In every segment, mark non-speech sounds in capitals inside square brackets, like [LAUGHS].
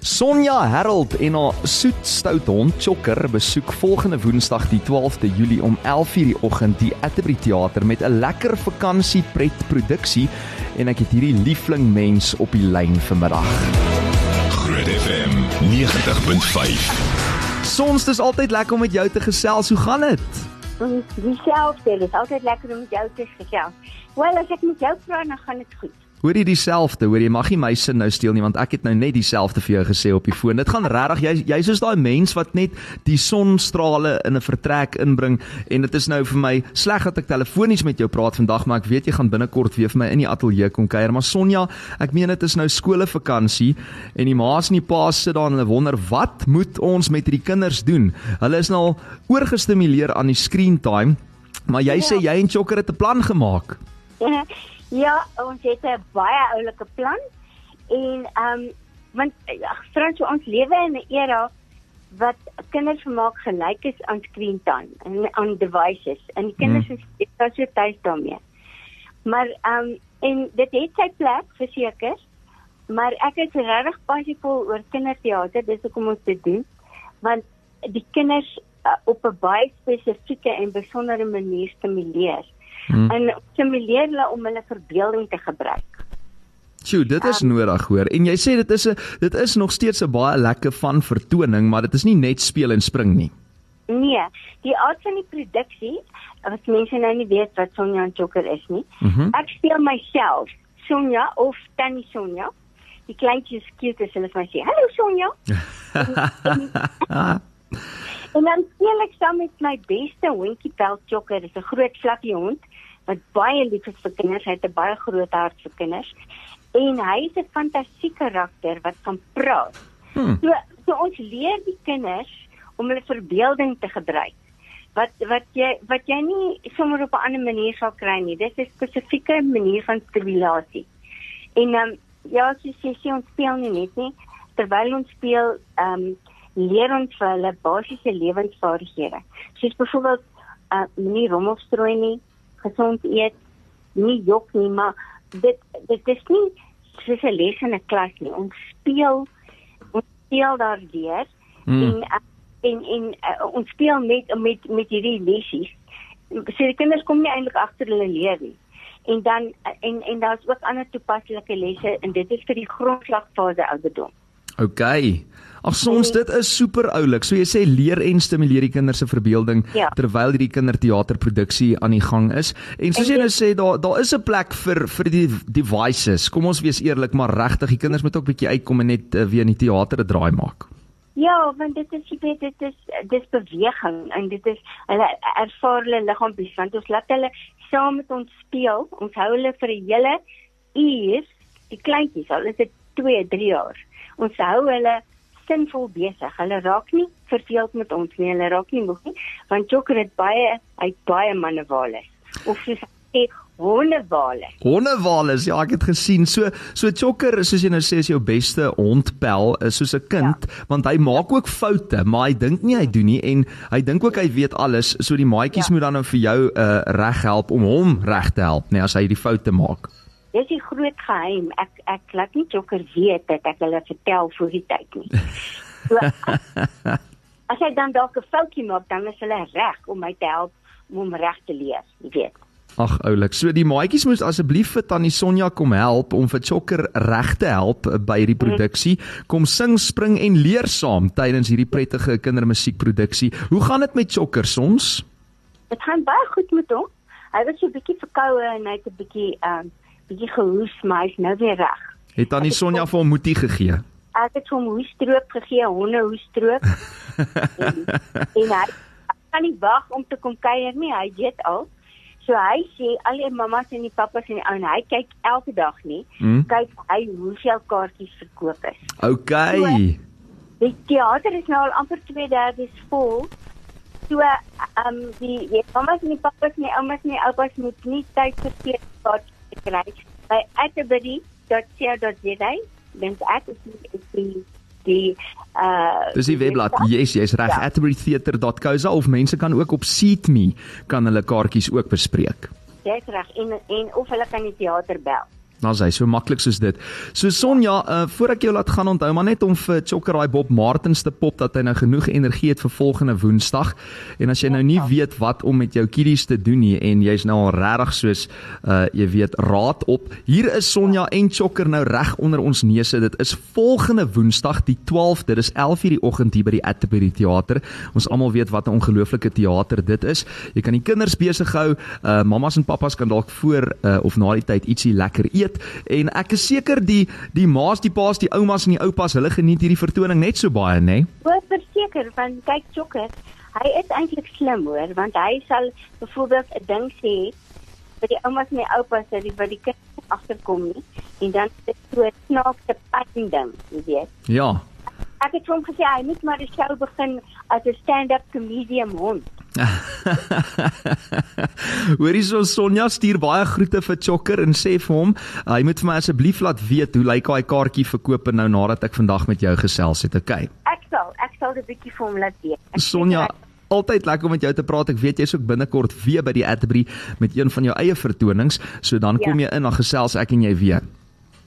Sonja Harold en haar soet stout hond Chokker besoek volgende Woensdag die 12de Julie om 11:00 die oggend die Atterbury Theater met 'n lekker vakansie pret produksie en ek het hierdie liefling mens op die lyn vanmiddag. Groot FM 90.5. Sons, dis altyd lekker om met jou te gesels. Hoe gaan dit? Dieselfde, dit is altyd lekker om met jou te gesels. Wel, as ek met jou praat, dan gaan dit goed. Hoor jy dieselfde? Hoor jy mag nie my sin nou steel nie want ek het nou net dieselfde vir jou gesê op die foon. Dit gaan regtig jy jy's soos daai mens wat net die sonstrale in 'n vertrek inbring en dit is nou vir my sleg dat ek telefonies met jou praat vandag, maar ek weet jy gaan binnekort weer vir my in die ateljee kom kuier. Maar Sonja, ek meen dit is nou skoolvakansie en die ma's en die pa's sit daar en hulle wonder wat moet ons met hierdie kinders doen? Hulle is nou al oorgestimuleer aan die screen time. Maar jy ja. sê jy en Chokker het 'n plan gemaak. Ja, ons het 'n baie oulike plan en ehm um, want ag, Frans, ons lewe in 'n era wat kinders vermaak gelyk is aan screen time en aan devices en die kinders hmm. is hmm. so tuis daarmee. Maar ehm um, en dit het sy plek verseker, maar ek is regtig passievol oor kinderteater, dis hoekom ons dit doen, want die kinders uh, op 'n baie spesifieke en besondere manier stimuleer hmm. en stimuleer hulle om hulle verbeelding te gebruik. Sjoe, dit is um, nodig hoor. En jy sê dit is 'n dit is nog steeds 'n baie lekker van vertoning, maar dit is nie net speel en spring nie. Nee, die aard van die produksie, as mense nou nie weet wat Sonja en Joker is nie. Mm -hmm. Ek speel myself, Sonja of Tannie Sonja. Die kleintjies cute is hulle vir my sê, "Hallo Sonja." [LAUGHS] en dan speel ek saam met my beste hondjie Pelt Joker, dis 'n groot fluffy hond wat baie lief is vir kinders. Hy het 'n baie groot hart vir kinders. En hy is 'n fantasiese karakter wat kan praat. Hmm. So, so ons leer die kinders om hulle verbeelding te gebruik. Wat wat jy wat jy nie sommer op 'n ander manier sal kry nie. Dis 'n spesifieke manier van stimulasie. En ehm um, ja, as jy sê ons speel nie net nie, terwyl ons speel ehm um, leer ons vir hulle basiese lewensvaardighede. Soos byvoorbeeld uh nie rommelstrooi nie, gesond eet, nie jok nie, maar dit dit is nie soos 'n les in 'n klas nie. Ons speel ons speel daar deur mm. en en en uh, ons speel met met met hierdie lessies. So die kinders kom nie eintlik agter hulle leer nie. En dan en en daar's ook ander toepaslike lesse en dit is vir die grondslagfase ouderdom. OK. Ag soms dit is super oulik. So jy sê leer en stimuleer die kinders se verbeelding ja. terwyl hierdie kinderteaterproduksie aan die gang is. En soos jy nou sê daar daar is 'n plek vir vir die devices. Kom ons wees eerlik, maar regtig, die kinders moet ook bietjie uitkom en net uh, weer in die teater 'n draai maak. Ja, want dit is jy weet dit is dis beweging en dit is hulle ervaar hulle liggaampies want ons laat hulle saam met ons speel. Ons hou hulle vir 'n hele uur, die kleintjies, al is dit 2, 3 jaar. Ons hou hulle sinvol besig. Hulle raak nie verveeld met ons nie. Hulle raak nie moeg nie, want Joker het baie hy baie mannewale. Of soos hy hondewale. Hondewale, ja, ek het gesien. So so Joker, soos jy nou sê, is jou beste hondpel, is soos 'n kind, ja. want hy maak ook foute, maar hy dink nie hy doen nie en hy dink ook hy weet alles. So die maatjies ja. moet dan nou vir jou uh reg help om hom reg te help, nee, as hy die foute maak. Dis die groot geheim. Ek ek laat nie jokker weet dat ek hulle vertel voor die tyd nie. So, [LAUGHS] as ek dan dalk 'n foutjie maak, dan is hulle reg om my te help om hom reg te leer, jy weet. Ag oulik. So die maatjies moet asseblief vir Tannie Sonja kom help om vir Chokker reg te help by hierdie produksie. Kom sing, spring en leer saam tydens hierdie prettige kindermusiekproduksie. Hoe gaan dit met Chokker soms? Dit gaan baie goed met hom. Hy was so 'n bietjie verkoue en hy het 'n bietjie ehm um, bietjie gehoes, maar hy's nou weer reg. Het tannie Sonja vir hom moetie gegee? Ek het hom hoestroop gegee, honde hoestroop. [LAUGHS] en, en hy kan nie wag om te kom kuier nie, hy weet al. So hy sê al die mammas en die pappas en die ou en hy kyk elke dag nie. Hmm? Kyk hy hoeveel kaartjies verkoop is. OK. So, die teater is nou al amper 2/3 vol. So ehm um, die die mammas en die pappas en die oumas en die oupas moet nie tyd verspeel kaartjies kry by atterbury.co.za dink ek is die die uh Dis die webblad. Yes, jy's reg. Ja. atterburytheater.co.za of mense kan ook op Seatme kan hulle kaartjies ook bespreek. Jy's reg en en of hulle kan die teater bel. Nou sê so maklik soos dit. So Sonja, uh, voor ek jou laat gaan onthou maar net om vir Chokker daai Bob Martins te pop dat hy nou genoeg energie het vir volgende Woensdag. En as jy nou nie weet wat om met jou kiddies te doen nie en jy's nou al regtig soos uh jy weet raad op. Hier is Sonja en Chokker nou reg onder ons neuse. Dit is volgende Woensdag die 12de. Dit is 11:00 die oggend hier by die Atterbury Theater. Ons almal weet wat 'n ongelooflike teater dit is. Jy kan die kinders besig hou. Uh mammas en pappas kan dalk voor uh of na die tyd ietsie lekker eet weet en ek is seker die die ma's, die pa's, die oumas en die oupas, hulle geniet hierdie vertoning net so baie, nê? Nee? Verseker, want kyk Jokker, hy is eintlik slim hoor, want hy sal byvoorbeeld 'n ding sê vir die oumas en die oupas dat die wat die kind agterkom nie en dan is dit so 'n snaakse pyn ding, jy weet. Ja. Ek het hom gesê hy moet maar die show begin as 'n stand-up comedian hond. [LAUGHS] Hoorie so Sonja stuur baie groete vir Chokker en sê vir hom, hy moet vir my asseblief laat weet hoe lyk daai kaartjie verkoop nou nadat ek vandag met jou gesels het, okay? Ek sal, ek sal 'n bietjie vir hom laat weet. Sonja Altyd lekker om met jou te praat. Ek weet jy's ook binnekort weer by die Atterbury met een van jou eie vertonings, so dan kom ja. jy in en gesels ek en jy weer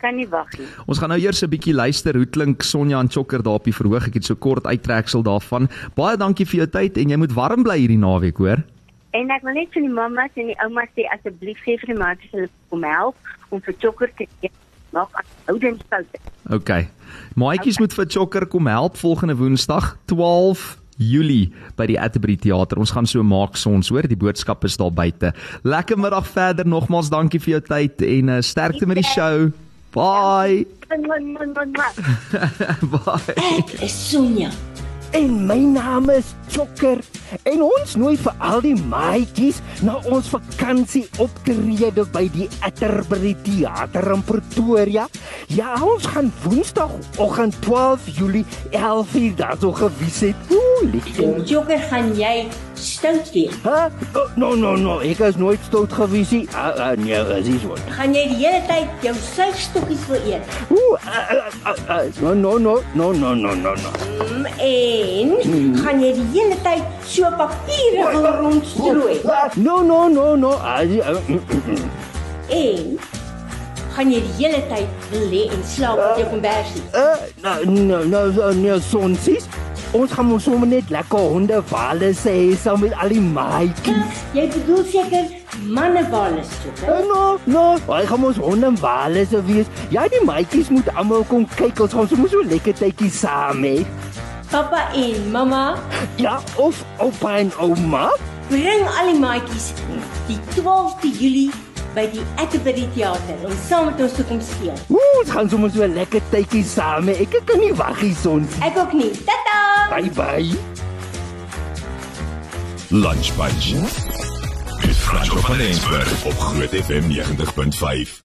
kan nie wag nie. Ons gaan nou eers 'n bietjie luister hoe klink Sonja en Chokker daar op die verhoog. Ek het so kort uittreksel daarvan. Baie dankie vir jou tyd en jy moet warm bly hierdie naweek, hoor. En ek wil net vir die mammas en die oumas sê asseblief gee vir die maatjies hulle kom help om vir Chokker te gee. Nog oudensfoute. OK. Maatjies okay. moet vir Chokker kom help volgende Woensdag 12 Julie by die Atterbury Theater. Ons gaan so maak sons, hoor, die boodskap is daar buite. Lekker middag verder. Nogmaals dankie vir jou tyd en uh, sterkte met die show. Bye. [LAUGHS] Bye. Ek is Sonja. En my naam is Chokker en ons nooi vir al die maatjies na ons vakansie optrede by die Atterbury Theater in Pretoria. Ja, ons gaan Woensdagoggend 12 Julie 11:00 daar so gewys het. Ooh, liedjie. Joker, gaan jy stout wees? Hæ? Oh, no no no, ek is nooit stout gewees nie. Ah, ah nee, as is wat. Gaan jy die hele tyd jou suikstokkies wil eet? Ooh, ah, ah, ah, no no no no no no no. Mm, en mm. gaan jy die hele tyd so papiere oh, oh, rondstrooi? No no no no. Ah, ah, mm, mm, en gaan jy die hele tyd lê en slaap op jou kombersie? Uh, nou nou nou nou sonsies. Ons gaan mos sommer net lekker honde wale sê saam met al die maatjies. Jy bedoel seker manne wale so. Uh, no, no, hy gaan ons honde wale se wees. Ja, die maatjies moet almal kom kyk. Ons gaan sommer so lekker tydjie saam hê. Papa en mamma? Ja, of oupa en ouma? Bring al die maatjies die 12de Julie by die Atterbury Theater om saam met ons te kom speel. Ooh, ons gaan sommer so 'n lekker tydjie saam hê. Ek kan nie wag hier son. Ek ook nie. Tata. Bye bye. Lunch Bunch. Dis Frans van Rensburg op Groot FM 90.5.